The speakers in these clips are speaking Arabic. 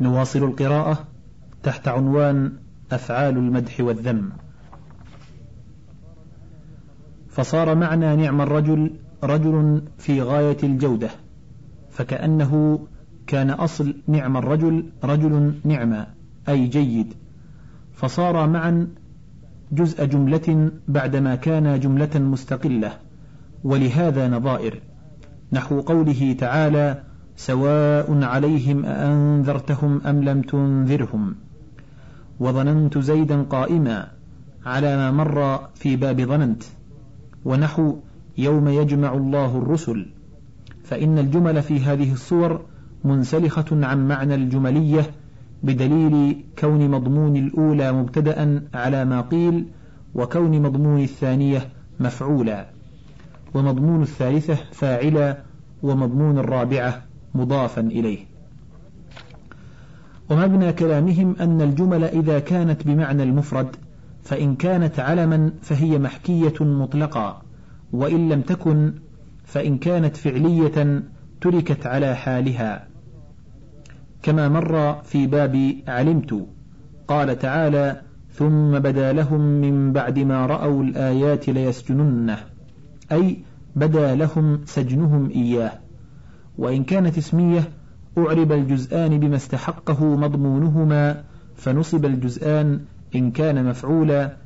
نواصل القراءة تحت عنوان أفعال المدح والذم. فصار معنى نعم الرجل رجل في غاية الجودة فكأنه كان أصل نعم الرجل رجل نعمة أي جيد. فصار معا جزء جملة بعدما كان جملة مستقلة ولهذا نظائر. نحو قوله تعالى سواء عليهم أأنذرتهم أم لم تنذرهم. وظننت زيدا قائما على ما مر في باب ظننت. ونحو يوم يجمع الله الرسل. فإن الجمل في هذه الصور منسلخة عن معنى الجملية بدليل كون مضمون الأولى مبتدأ على ما قيل وكون مضمون الثانية مفعولا. ومضمون الثالثة فاعلا ومضمون الرابعة مضافا إليه. ومبنى كلامهم أن الجمل إذا كانت بمعنى المفرد فإن كانت علما فهي محكية مطلقا وإن لم تكن فإن كانت فعلية تركت على حالها. كما مر في باب علمت قال تعالى ثم بدا لهم من بعد ما رأوا الآيات ليسجننه. أي بدا لهم سجنهم إياه. وإن كانت اسمية أعرب الجزآن بما استحقه مضمونهما فنصب الجزآن إن كان مفعولا.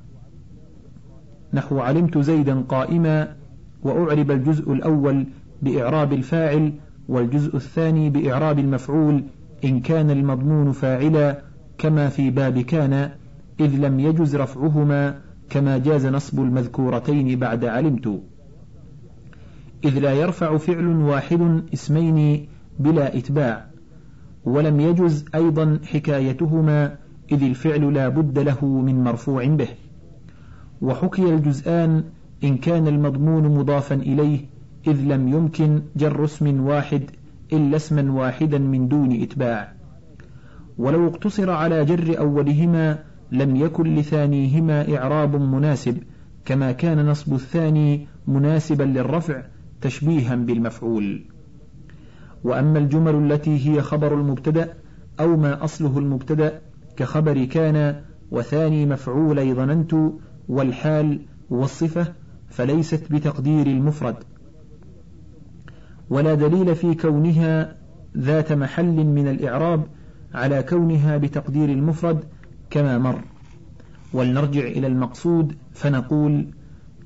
نحو علمت زيدا قائما وأعرب الجزء الأول بإعراب الفاعل والجزء الثاني بإعراب المفعول إن كان المضمون فاعلا كما في باب كان إذ لم يجز رفعهما كما جاز نصب المذكورتين بعد علمت. إذ لا يرفع فعل واحد اسمين بلا إتباع ولم يجز أيضا حكايتهما إذ الفعل لا بد له من مرفوع به. وحكي الجزآن إن كان المضمون مضافا إليه إذ لم يمكن جر اسم واحد إلا اسما واحدا من دون إتباع. ولو اقتصر على جر أولهما لم يكن لثانيهما إعراب مناسب كما كان نصب الثاني مناسبا للرفع تشبيها بالمفعول. وأما الجمل التي هي خبر المبتدأ أو ما أصله المبتدأ كخبر كان وثاني مفعولي ظننت والحال والصفة فليست بتقدير المفرد. ولا دليل في كونها ذات محل من الإعراب على كونها بتقدير المفرد كما مر. ولنرجع إلى المقصود فنقول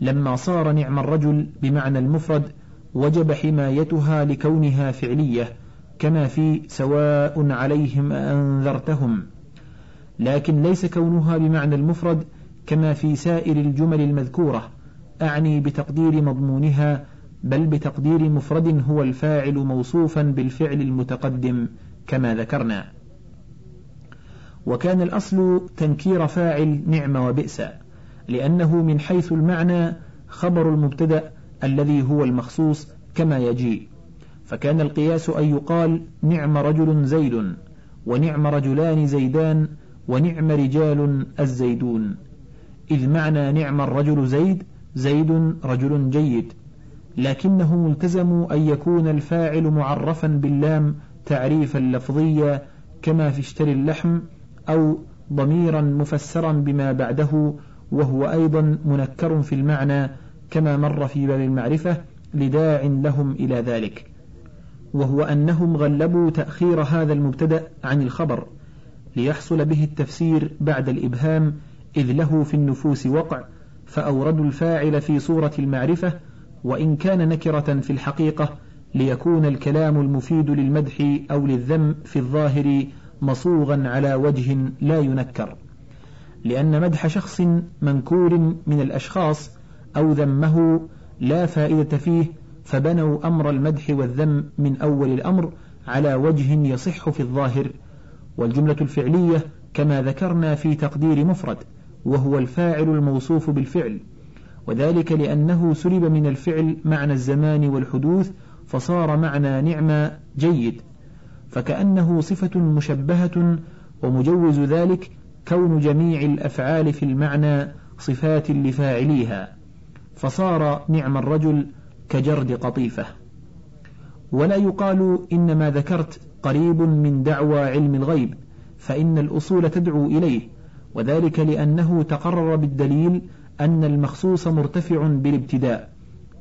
لما صار نعم الرجل بمعنى المفرد وجب حمايتها لكونها فعلية كما في سواء عليهم أنذرتهم. لكن ليس كونها بمعنى المفرد كما في سائر الجمل المذكورة. أعني بتقدير مضمونها بل بتقدير مفرد هو الفاعل موصوفا بالفعل المتقدم كما ذكرنا. وكان الأصل تنكير فاعل نعم وبئس لأنه من حيث المعنى خبر المبتدأ الذي هو المخصوص كما يجيء. فكان القياس أن يقال نعم رجل زيد ونعم رجلان زيدان ونعم رجال الزيدون. إذ معنى نعم الرجل زيد زيد رجل جيد. لكنه ملتزم أن يكون الفاعل معرفا باللام تعريفا لفظيا كما في اشتري اللحم أو ضميرا مفسرا بما بعده وهو أيضا منكر في المعنى كما مر في باب المعرفة لداع لهم إلى ذلك وهو أنهم غلبوا تأخير هذا المبتدأ عن الخبر ليحصل به التفسير بعد الإبهام إذ له في النفوس وقع فأوردوا الفاعل في صورة المعرفة وإن كان نكرة في الحقيقة ليكون الكلام المفيد للمدح أو للذم في الظاهر مصوغا على وجه لا ينكر لأن مدح شخص منكور من الأشخاص أو ذمه لا فائدة فيه فبنوا أمر المدح والذم من أول الأمر على وجه يصح في الظاهر. والجملة الفعلية كما ذكرنا في تقدير مفرد وهو الفاعل الموصوف بالفعل. وذلك لأنه سلب من الفعل معنى الزمان والحدوث فصار معنى نعمة جيد. فكأنه صفة مشبهة ومجوز ذلك كون جميع الأفعال في المعنى صفات لفاعليها. فصار نعم الرجل كجرد قطيفة. ولا يقال إن ما ذكرت قريب من دعوى علم الغيب فإن الأصول تدعو إليه وذلك لأنه تقرر بالدليل أن المخصوص مرتفع بالابتداء.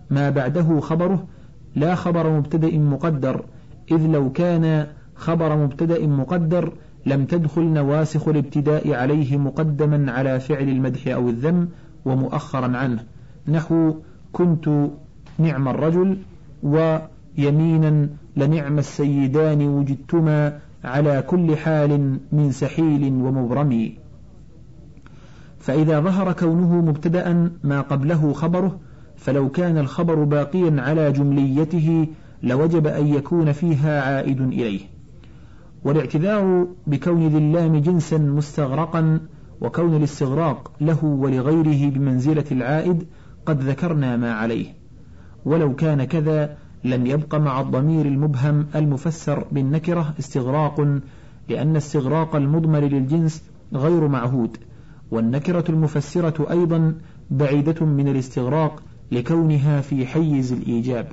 ما بعده خبره لا خبر مبتدأ مقدر إذ لو كان خبر مبتدأ مقدر لم تدخل نواسخ الابتداء عليه مقدما على فعل المدح أو الذم ومؤخرا عنه. نحو كنت نعم الرجل ويمينا لنعم السيدان وجدتما على كل حال من سحيل ومبرم. فإذا ظهر كونه مبتدأ ما قبله خبره فلو كان الخبر باقيا على جمليته لوجب أن يكون فيها عائد إليه. والاعتذار بكون ذي اللام جنسا مستغرقا وكون الاستغراق له ولغيره بمنزلة العائد قد ذكرنا ما عليه. ولو كان كذا لم يبق مع الضمير المبهم المفسر بالنكرة استغراق لأن استغراق المضمر للجنس غير معهود. والنكرة المفسرة أيضا بعيدة من الاستغراق لكونها في حيز الإيجاب.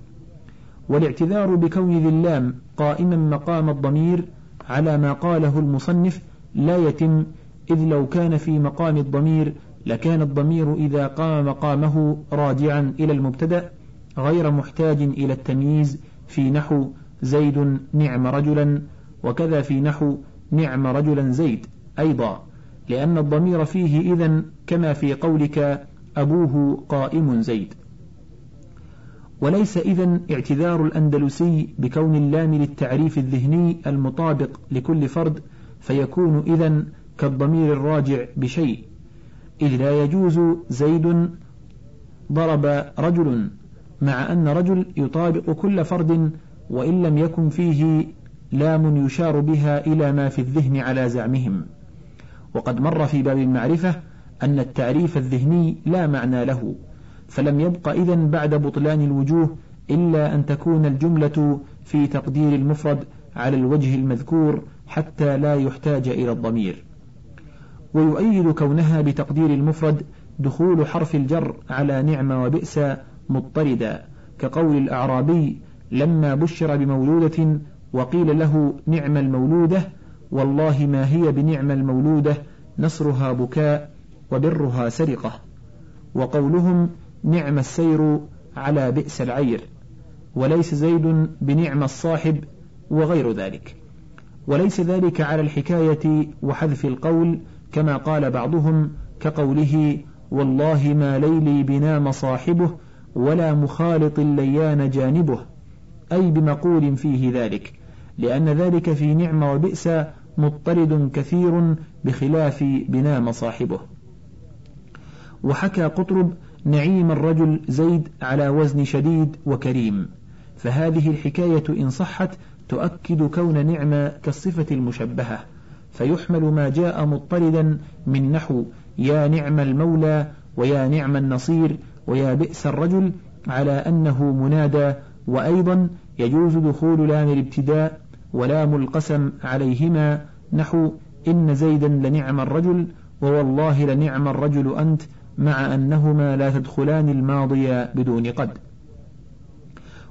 والاعتذار بكون ذي اللام قائما مقام الضمير على ما قاله المصنف لا يتم إذ لو كان في مقام الضمير لكان الضمير إذا قام مقامه راجعا إلى المبتدأ غير محتاج إلى التمييز في نحو زيد نعم رجلا وكذا في نحو نعم رجلا زيد أيضا لأن الضمير فيه إذن كما في قولك أبوه قائم زيد. وليس إذن اعتذار الأندلسي بكون اللام للتعريف الذهني المطابق لكل فرد فيكون إذن كالضمير الراجع بشيء. إذ لا يجوز زيد ضرب رجل مع أن رجل يطابق كل فرد وإن لم يكن فيه لام يشار بها إلى ما في الذهن على زعمهم. وقد مر في باب المعرفة أن التعريف الذهني لا معنى له فلم يبق إذن بعد بطلان الوجوه إلا أن تكون الجملة في تقدير المفرد على الوجه المذكور حتى لا يحتاج إلى الضمير. ويؤيد كونها بتقدير المفرد دخول حرف الجر على نعم وبئس مضطردا كقول الأعرابي لما بشر بمولودة وقيل له نعم المولودة والله ما هي بنعم المولودة نصرها بكاء وبرها سرقة. وقولهم نعم السير على بئس العير وليس زيد بنعم الصاحب وغير ذلك. وليس ذلك على الحكاية وحذف القول كما قال بعضهم كقوله والله ما ليلي بنام صاحبه ولا مخالط ليان جانبه أي بمقول فيه ذلك لأن ذلك في نعم وبئس مضطرد كثير بخلاف بنام صاحبه وحكى قطرب نعيم الرجل زيد على وزن شديد وكريم فهذه الحكاية إن صحت تؤكد كون نعم كالصفة المشبهة. فيحمل ما جاء مضطردا من نحو يا نعم المولى ويا نعم النصير ويا بئس الرجل على أنه منادى وأيضا يجوز دخول لام الابتداء ولام القسم عليهما نحو إن زيدا لنعم الرجل ووالله لنعم الرجل أنت مع أنهما لا تدخلان الماضي بدون قد.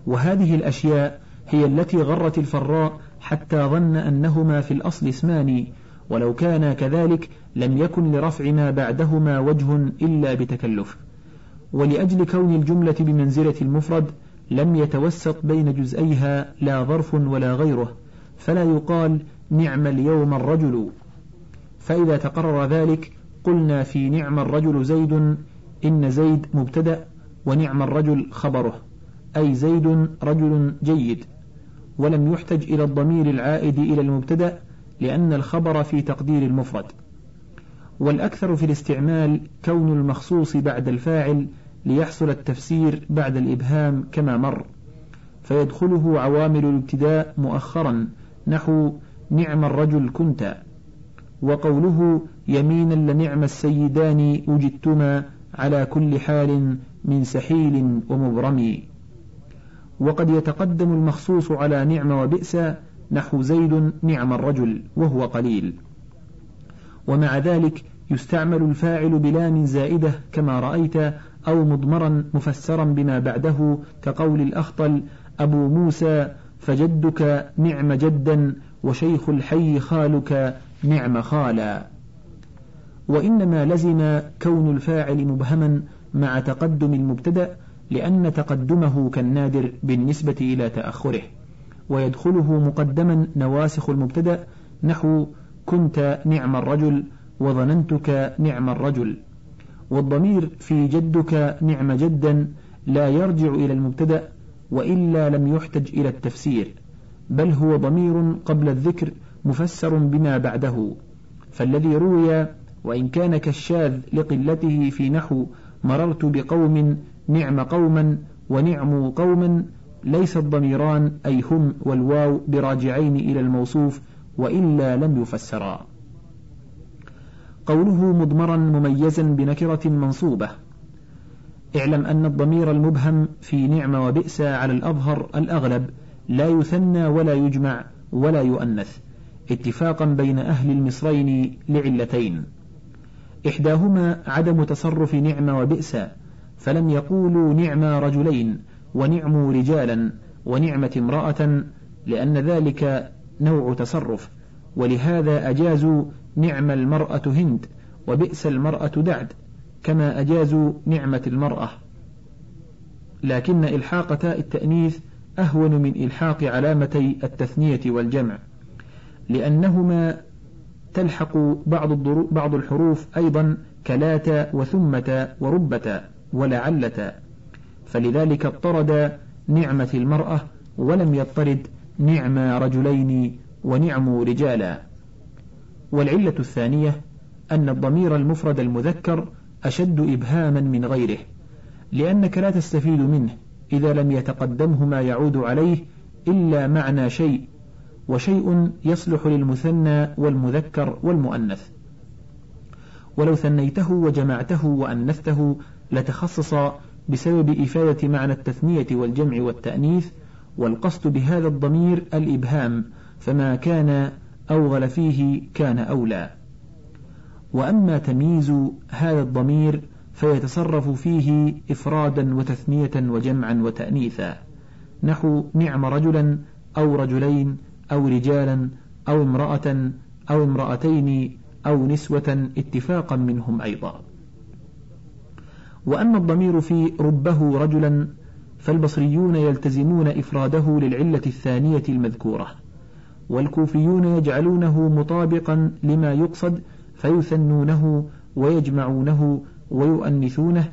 وهذه الأشياء هي التي غرت الفراء حتى ظن أنهما في الأصل اسمان ولو كان كذلك لم يكن لرفع ما بعدهما وجه إلا بتكلف. ولأجل كون الجملة بمنزلة المفرد لم يتوسط بين جزئيها لا ظرف ولا غيره فلا يقال نعم اليوم الرجل. فإذا تقرر ذلك قلنا في نعم الرجل زيد إن زيد مبتدأ ونعم الرجل خبره. أي زيد رجل جيد. ولم يحتج إلى الضمير العائد إلى المبتدأ لأن الخبر في تقدير المفرد. والأكثر في الاستعمال كون المخصوص بعد الفاعل ليحصل التفسير بعد الإبهام كما مر فيدخله عوامل الابتداء مؤخرا نحو نعم الرجل كنت وقوله يمينا لنعم السيدان وجدتما على كل حال من سحيل ومبرم وقد يتقدم المخصوص على نعم وبئس نحو زيد نعم الرجل وهو قليل. ومع ذلك يستعمل الفاعل بلام زائدة كما رأيت أو مضمرا مفسرا بما بعده كقول الأخطل أبو موسى فجدك نعم جدا وشيخ الحي خالك نعم خالا. وإنما لزم كون الفاعل مبهما مع تقدم المبتدأ لأن تقدمه كالنادر بالنسبة إلى تأخره ويدخله مقدما نواسخ المبتدأ نحو كنت نعم الرجل وظننتك نعم الرجل والضمير في جدك نعم جدا لا يرجع إلى المبتدأ وإلا لم يحتج إلى التفسير بل هو ضمير قبل الذكر مفسر بما بعده فالذي روي وإن كان كالشاذ لقلته في نحو مررت بقوم نعم قوما ونعم قوما ليس الضميران أي هم والواو براجعين إلى الموصوف وإلا لم يفسرا. قوله مضمرا مميزا بنكرة منصوبة. اعلم أن الضمير المبهم في نعم وبئس على الأظهر الأغلب لا يثنى ولا يجمع ولا يؤنث اتفاقا بين أهل المصرين لعلتين. إحداهما عدم تصرف نعم وبئس فلم يقولوا نعم رجلين ونعموا رجالا ونعمة امرأة لأن ذلك نوع تصرف ولهذا أجازوا نعم المرأة هند وبئس المرأة دعد كما أجازوا نعمة المرأة. لكن إلحاق تاء التأنيث أهون من إلحاق علامتي التثنية والجمع لأنهما تلحق بعض, بعض الحروف أيضا كلات وثمة وربة ولعلة فلذلك اضطرد نعمة المرأة ولم يضطرد نعم رجلين ونعم رجالا. والعلة الثانية أن الضمير المفرد المذكر أشد إبهاما من غيره لأنك لا تستفيد منه إذا لم يتقدمه ما يعود عليه إلا معنى شيء وشيء يصلح للمثنى والمذكر والمؤنث. ولو ثنيته وجمعته وأنثته لتخصص بسبب إفادة معنى التثنية والجمع والتأنيث والقصد بهذا الضمير الإبهام فما كان أوغل فيه كان أولى. وأما تمييز هذا الضمير فيتصرف فيه إفرادا وتثنية وجمعا وتأنيثا. نحو نعم رجلا أو رجلين أو رجالا أو امرأة أو امرأتين أو نسوة اتفاقا منهم أيضا. وأما الضمير في ربه رجلا فالبصريون يلتزمون إفراده للعلة الثانية المذكورة والكوفيون يجعلونه مطابقا لما يقصد فيثنونه ويجمعونه ويؤنثونه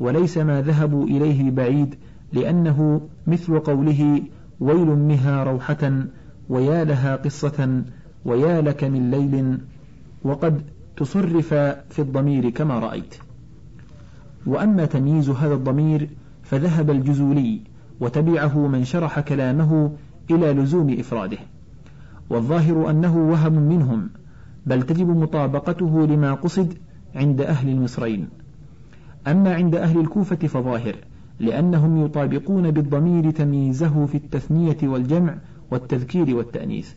وليس ما ذهبوا إليه بعيد لأنه مثل قوله ويل مها روحة ويا لها قصة ويا لك من ليل وقد تصرف في الضمير كما رأيت. وأما تمييز هذا الضمير فذهب الجزولي وتبعه من شرح كلامه إلى لزوم إفراده. والظاهر أنه وهم منهم بل تجب مطابقته لما قصد عند أهل المصرين. أما عند أهل الكوفة فظاهر لأنهم يطابقون بالضمير تمييزه في التثنية والجمع والتذكير والتأنيث.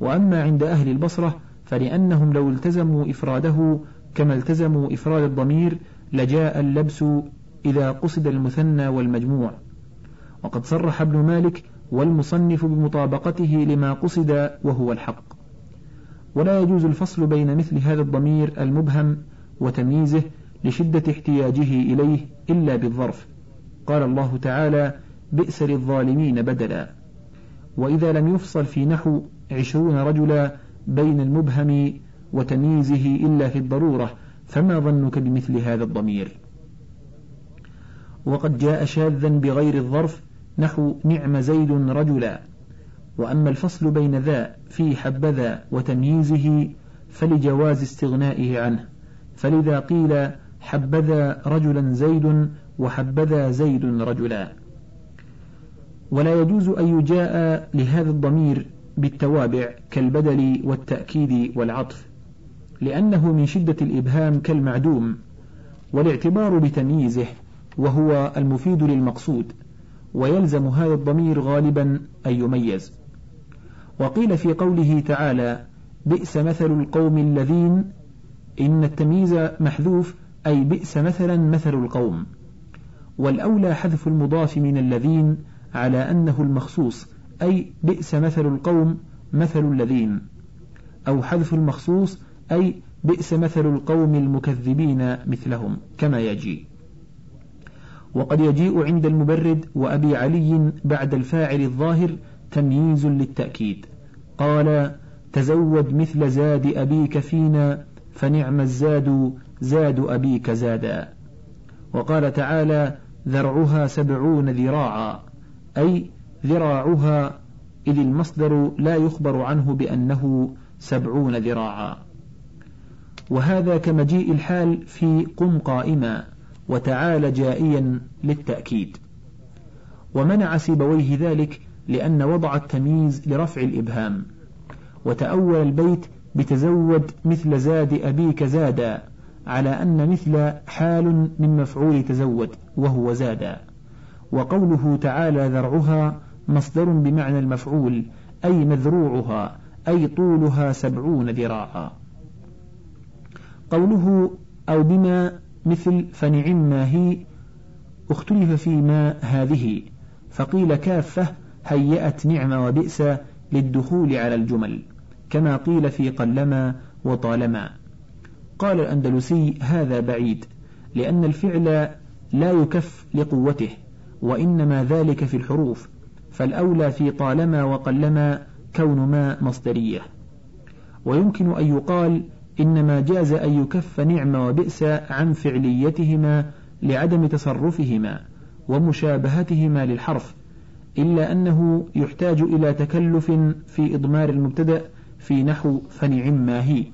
وأما عند أهل البصرة فلأنهم لو التزموا إفراده كما التزموا إفراد الضمير لجاء اللبس إذا قصد المثنى والمجموع. وقد صرح ابن مالك والمصنف بمطابقته لما قصد وهو الحق. ولا يجوز الفصل بين مثل هذا الضمير المبهم وتمييزه لشدة احتياجه إليه إلا بالظرف. قال الله تعالى بئس للظالمين بدلا. وإذا لم يفصل في نحو عشرون رجلا بين المبهم وتمييزه إلا في الضرورة فما ظنك بمثل هذا الضمير؟ وقد جاء شاذا بغير الظرف نحو نعم زيد رجلا. وأما الفصل بين ذا في حبذا وتمييزه فلجواز استغنائه عنه. فلذا قيل حبذا رجلا زيد وحبذا زيد رجلا. ولا يجوز أن يجاء لهذا الضمير بالتوابع كالبدل والتأكيد والعطف. لأنه من شدة الإبهام كالمعدوم والاعتبار بتمييزه وهو المفيد للمقصود ويلزم هذا الضمير غالبا أن يميز. وقيل في قوله تعالى بئس مثل القوم الذين إن التمييز محذوف أي بئس مثلا مثل القوم والأولى حذف المضاف من الذين على أنه المخصوص أي بئس مثل القوم مثل الذين أو حذف المخصوص أي بئس مثل القوم المكذبين مثلهم كما يجي. وقد يجيء عند المبرد وأبي علي بعد الفاعل الظاهر تمييز للتأكيد. قال تزود مثل زاد أبيك فينا فنعم الزاد زاد أبيك زادا. وقال تعالى ذرعها سبعون ذراعا. أي ذراعها إذ المصدر لا يخبر عنه بأنه سبعون ذراعا. وهذا كمجيء الحال في قم قائما وتعالى جائيا للتأكيد. ومنع سيبويه ذلك لأن وضع التمييز لرفع الإبهام. وتأول البيت بتزود مثل زاد أبيك زادا على أن مثل حال من مفعول تزود وهو زادا. وقوله تعالى ذرعها مصدر بمعنى المفعول أي مذروعها أي طولها سبعون ذراعا. قوله أو بما مثل فنعم ما هي اختلف في ما هذه فقيل كافة هيأت نعم وبئس للدخول على الجمل كما قيل في قلما وطالما. قال الأندلسي هذا بعيد لأن الفعل لا يكف لقوته وإنما ذلك في الحروف فالأولى في طالما وقلما كون ما مصدرية. ويمكن أن يقال إنما جاز أن يكف نعم وبئس عن فعليتهما لعدم تصرفهما ومشابهتهما للحرف إلا أنه يحتاج إلى تكلف في إضمار المبتدأ في نحو فنعم ما هي.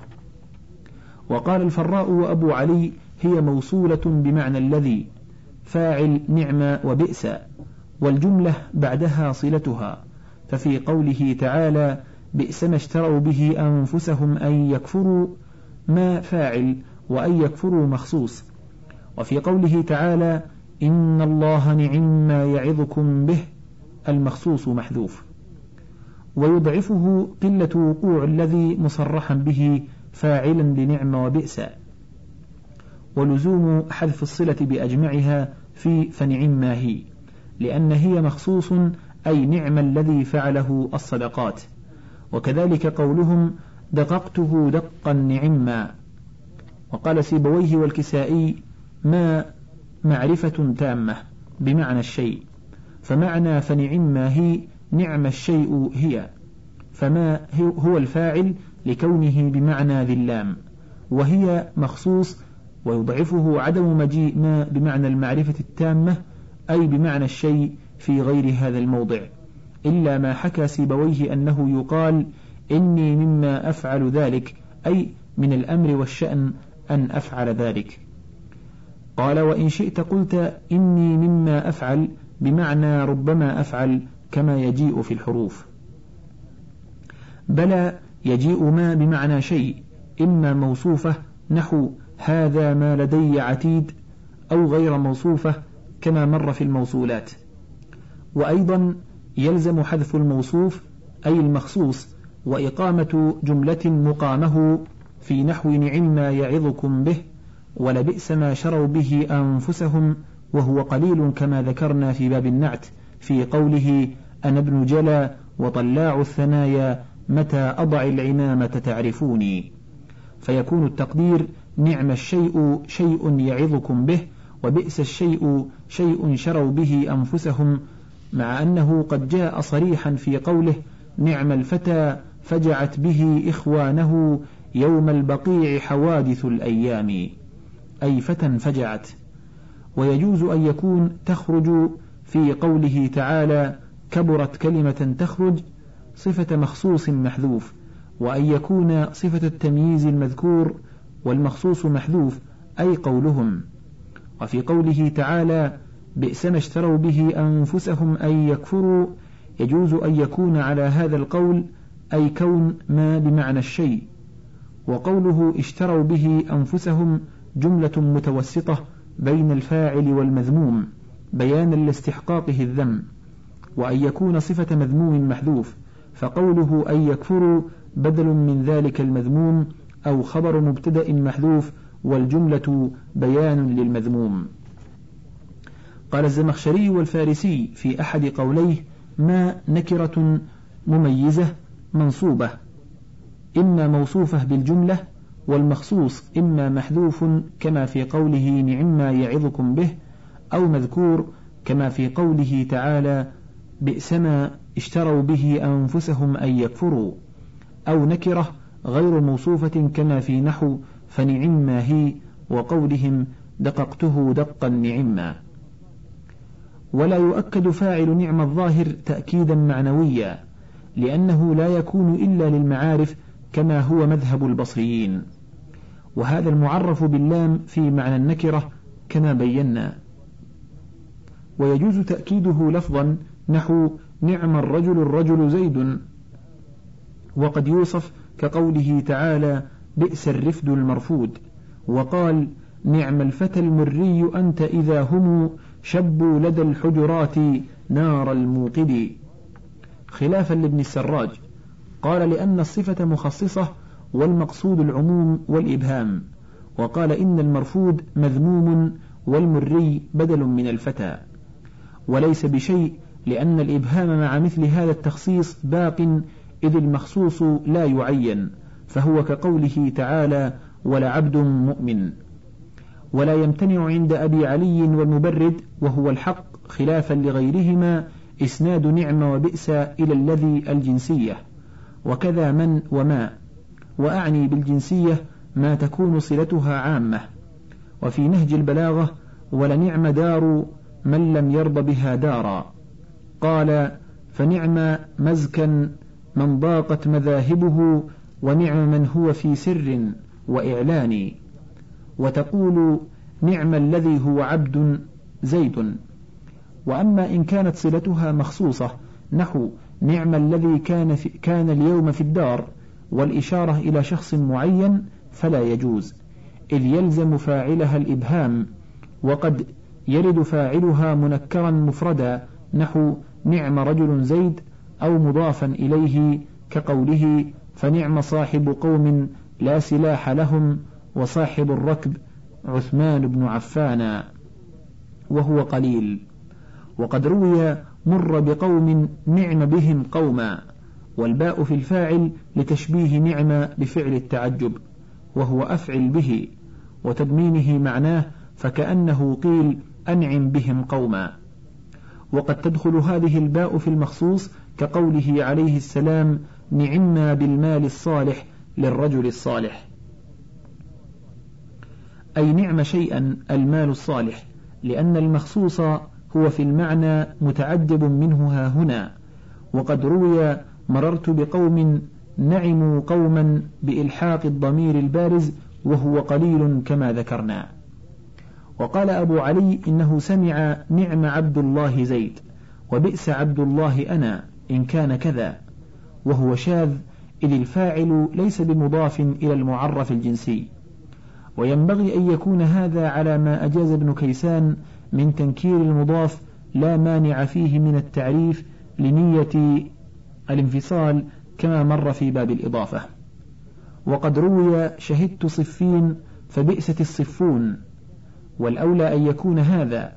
وقال الفراء وأبو علي هي موصولة بمعنى الذي فاعل نعم وبئس والجملة بعدها صلتها ففي قوله تعالى بئس ما اشتروا به أنفسهم أن يكفروا ما فاعل وأن يكفروا مخصوص. وفي قوله تعالى إن الله نعم ما يعظكم به المخصوص محذوف. ويضعفه قلة وقوع الذي مصرحا به فاعلا لنعم وبئس. ولزوم حذف الصلة بأجمعها في فنعم ما هي لأن هي مخصوص أي نعم الذي فعله الصدقات. وكذلك قولهم دققته دقا نعما. وقال سيبويه والكسائي ما معرفة تامة بمعنى الشيء. فمعنى فنعم ما هي نعم الشيء هي. فما هو الفاعل لكونه بمعنى ذي اللام. وهي مخصوص ويضعفه عدم مجيء ما بمعنى المعرفة التامة أي بمعنى الشيء في غير هذا الموضع. إلا ما حكى سيبويه أنه يقال إني مما أفعل ذلك أي من الأمر والشأن أن أفعل ذلك. قال وإن شئت قلت إني مما أفعل بمعنى ربما أفعل كما يجيء في الحروف. بلى يجيء ما بمعنى شيء إما موصوفة نحو هذا ما لدي عتيد أو غير موصوفة كما مر في الموصولات. وأيضا يلزم حذف الموصوف أي المخصوص وإقامة جملة مقامه في نحو نعم ما يعظكم به ولبئس ما شروا به أنفسهم وهو قليل كما ذكرنا في باب النعت في قوله أنا ابن جلا وطلاع الثنايا متى أضع العمامة تعرفوني؟ فيكون التقدير نعم الشيء شيء يعظكم به وبئس الشيء شيء شروا به أنفسهم مع أنه قد جاء صريحا في قوله نعم الفتى فجعت به إخوانه يوم البقيع حوادث الأيام. أي فتى فجعت ويجوز أن يكون تخرج في قوله تعالى كبرت كلمة تخرج صفة مخصوص محذوف وأن يكون صفة التمييز المذكور والمخصوص محذوف أي قولهم. وفي قوله تعالى بئس ما اشتروا به أنفسهم أن يكفروا يجوز أن يكون على هذا القول أي كون ما بمعنى الشيء وقوله اشتروا به أنفسهم جملة متوسطة بين الفاعل والمذموم بيانا لاستحقاقه الذم وأن يكون صفة مذموم محذوف فقوله أن يكفروا بدل من ذلك المذموم أو خبر مبتدأ محذوف والجملة بيان للمذموم. قال الزمخشري والفارسي في أحد قوليه ما نكرة مميزة منصوبة. إما موصوفة بالجملة والمخصوص إما محذوف كما في قوله نعم ما يعظكم به أو مذكور كما في قوله تعالى بئس ما اشتروا به أنفسهم أن يكفروا أو نكرة غير موصوفة كما في نحو فنعم ما هي وقولهم دققته دقا نعما. ولا يؤكد فاعل نعم الظاهر تأكيدا معنويا. لأنه لا يكون إلا للمعارف كما هو مذهب البصريين. وهذا المعرف باللام في معنى النكرة كما بينا. ويجوز تأكيده لفظا نحو نعم الرجل الرجل زيد. وقد يوصف كقوله تعالى بئس الرفد المرفود. وقال نعم الفتى المري أنت إذا هم شبوا لدى الحجرات نار الموقد. خلافا لابن السراج. قال لأن الصفة مخصصة والمقصود العموم والإبهام. وقال إن المرفود مذموم والمري بدل من الفتى. وليس بشيء لأن الإبهام مع مثل هذا التخصيص باق إذ المخصوص لا يعين فهو كقوله تعالى ولعبد مؤمن ولا يمتنع عند أبي علي والمبرد وهو الحق خلافا لغيرهما إسناد نعم وبئس إلى الذي الجنسية. وكذا من وما. وأعني بالجنسية ما تكون صلتها عامة. وفي نهج البلاغة ولنعم دار من لم يرض بها دارا. قال فنعم مزكا من ضاقت مذاهبه ونعم من هو في سر وإعلان. وتقول نعم الذي هو عبد زيد. وأما إن كانت صلتها مخصوصة نحو نعم الذي كان, في كان اليوم في الدار والإشارة إلى شخص معين فلا يجوز. إذ يلزم فاعلها الإبهام وقد يرد فاعلها منكرا مفردا نحو نعم رجل زيد أو مضافا إليه كقوله فنعم صاحب قوم لا سلاح لهم وصاحب الركب عثمان بن عفان وهو قليل. وقد روي مر بقوم نعم بهم قوما والباء في الفاعل لتشبيه نعم بفعل التعجب وهو أفعل به وتضمينه معناه فكأنه قيل أنعم بهم قوما. وقد تدخل هذه الباء في المخصوص كقوله عليه السلام نعما بالمال الصالح للرجل الصالح. أي نعم شيئا المال الصالح لأن المخصوص هو في المعنى متعجب منه ها هنا وقد روي مررت بقوم نعموا قوما بإلحاق الضمير البارز وهو قليل كما ذكرنا. وقال أبو علي إنه سمع نعم عبد الله زيد وبئس عبد الله أنا إن كان كذا وهو شاذ إذ الفاعل ليس بمضاف إلى المعرف الجنسي. وينبغي أن يكون هذا على ما أجاز ابن كيسان من تنكير المضاف لا مانع فيه من التعريف لنية الانفصال كما مر في باب الإضافة. وقد روي شهدت صفين فبئست الصفون والأولى أن يكون هذا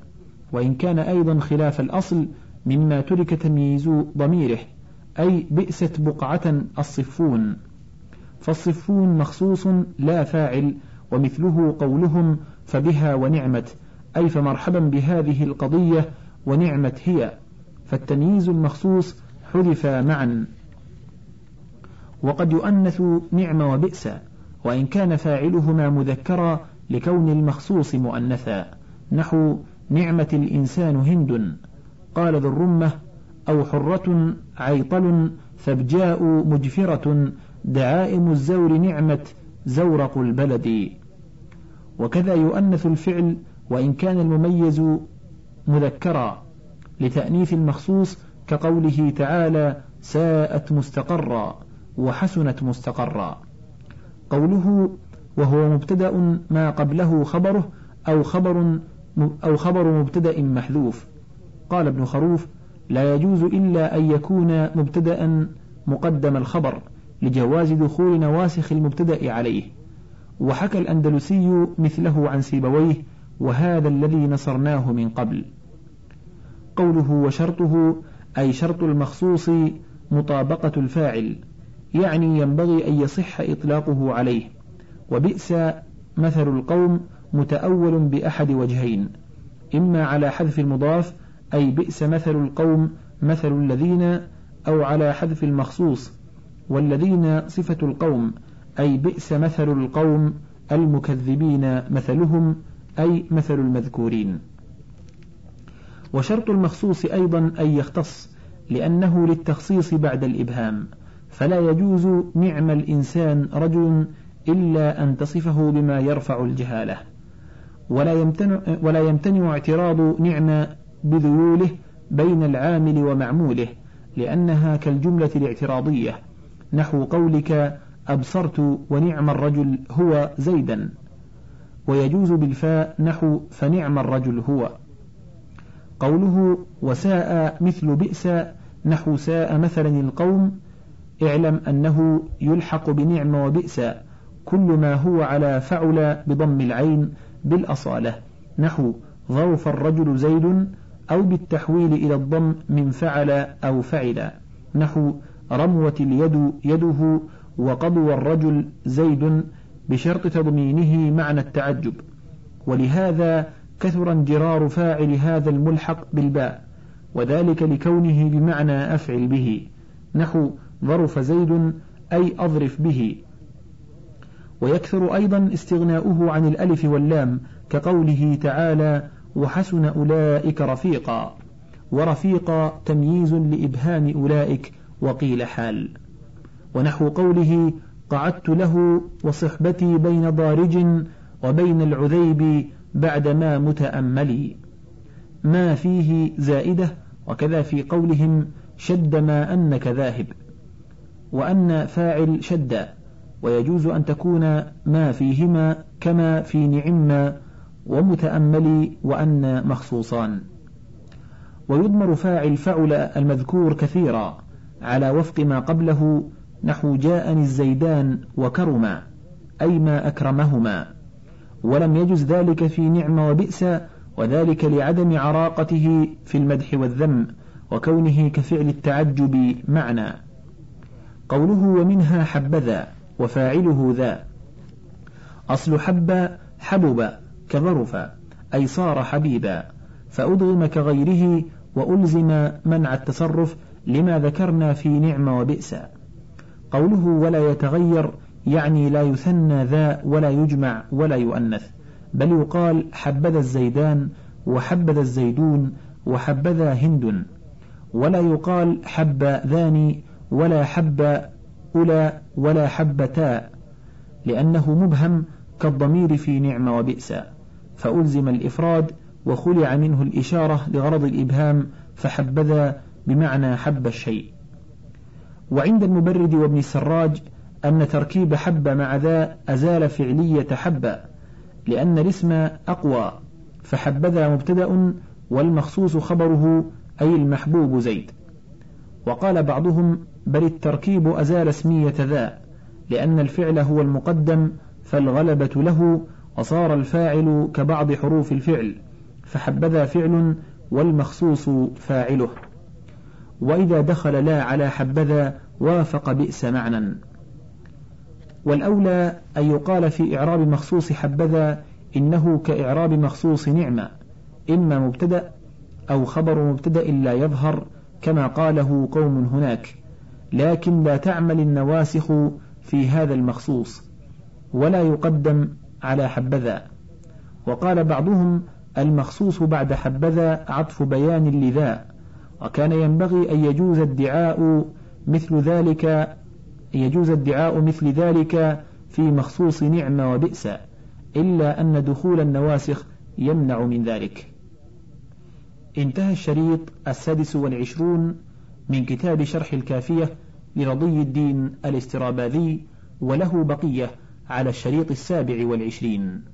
وإن كان أيضا خلاف الأصل مما ترك تمييز ضميره أي بئست بقعة الصفون. فالصفون مخصوص لا فاعل ومثله قولهم فبها ونعمت أي فمرحبا بهذه القضية ونعمت هي فالتمييز المخصوص حذف معا. وقد يؤنث نعم وبئس وإن كان فاعلهما مذكرا لكون المخصوص مؤنثا. نحو نعمة الإنسان هند. قال ذو الرمة أو حرة عيطل ثبجاء مجفرة دعائم الزور نعمة زورق البلد. وكذا يؤنث الفعل وإن كان المميز مذكرا لتأنيث المخصوص كقوله تعالى ساءت مستقرا وحسنت مستقرا. قوله وهو مبتدأ ما قبله خبره أو خبر أو خبر مبتدأ محذوف. قال ابن خروف لا يجوز إلا أن يكون مبتدأ مقدم الخبر لجواز دخول نواسخ المبتدأ عليه. وحكى الأندلسي مثله عن سيبويه وهذا الذي نصرناه من قبل. قوله وشرطه أي شرط المخصوص مطابقة الفاعل يعني ينبغي أن يصح إطلاقه عليه. وبئس مثل القوم متأول بأحد وجهين إما على حذف المضاف أي بئس مثل القوم مثل الذين أو على حذف المخصوص والذين صفة القوم أي بئس مثل القوم المكذبين مثلهم أي مثل المذكورين. وشرط المخصوص أيضا أن يختص لأنه للتخصيص بعد الإبهام فلا يجوز نعم الإنسان رجل إلا أن تصفه بما يرفع الجهالة. ولا يمتنع, ولا يمتنع اعتراض نعم بذيوله بين العامل ومعموله لأنها كالجملة الاعتراضية. نحو قولك أبصرت ونعم الرجل هو زيدا. ويجوز بالفاء نحو فنعم الرجل هو. قوله وساء مثل بئس نحو ساء مثلا القوم اعلم أنه يلحق بنعم وبئس كل ما هو على فعل بضم العين بالأصالة نحو ظرف الرجل زيد أو بالتحويل إلى الضم من فعل أو فعل نحو رموة اليد يده وقضو الرجل زيد بشرط تضمينه معنى التعجب. ولهذا كثر انجرار فاعل هذا الملحق بالباء وذلك لكونه بمعنى أفعل به. نحو ظرف زيد أي أظرف به. ويكثر أيضا استغناؤه عن الألف واللام كقوله تعالى وحسن أولئك رفيقا ورفيقا تمييز لإبهام أولئك وقيل حال. ونحو قوله قعدت له وصحبتي بين ضارج وبين العذيب بعدما متأملي. ما فيه زائدة وكذا في قولهم شد ما أنك ذاهب وأن فاعل شد ويجوز أن تكون ما فيهما كما في نعم ومتأملي وأن مخصوصان. ويضمر فاعل فعل المذكور كثيرا على وفق ما قبله نحو جاءني الزيدان وكرما أي ما أكرمهما ولم يجز ذلك في نعم وبئس وذلك لعدم عراقته في المدح والذم وكونه كفعل التعجب معنى. قوله ومنها حبذا وفاعله ذا. أصل حب حبب كظرف أي صار حبيبا فأضغم كغيره وألزم منع التصرف لما ذكرنا في نعم وبئس. قوله ولا يتغير يعني لا يثنى ذا ولا يجمع ولا يؤنث بل يقال حبذا الزيدان وحبذا الزيدون وحبذا هند ولا يقال حب ذاني ولا حب أولى ولا حبتا لأنه مبهم كالضمير في نعم وبئس فألزم الإفراد وخلع منه الإشارة لغرض الإبهام فحبذا بمعنى حب الشيء. وعند المبرد وابن السراج أن تركيب حب مع ذا أزال فعلية حب لأن الاسم أقوى فحبذا مبتدأ والمخصوص خبره أي المحبوب زيد. وقال بعضهم بل التركيب أزال اسمية ذا لأن الفعل هو المقدم فالغلبة له وصار الفاعل كبعض حروف الفعل فحبذا فعل والمخصوص فاعله. وإذا دخل لا على حبذا وافق بئس معنى. والأولى أن يقال في إعراب مخصوص حبذا إنه كإعراب مخصوص نعمة إما مبتدأ أو خبر مبتدأ لا يظهر كما قاله قوم هناك لكن لا تعمل النواسخ في هذا المخصوص ولا يقدم على حبذا. وقال بعضهم المخصوص بعد حبذا عطف بيان لذا وكان ينبغي أن يجوز ادعاء مثل ذلك يجوز ادعاء مثل ذلك في مخصوص نعم وبئس إلا أن دخول النواسخ يمنع من ذلك. انتهى الشريط السادس والعشرون من كتاب شرح الكافية لرضي الدين الاستراباذي وله بقية على الشريط السابع والعشرين.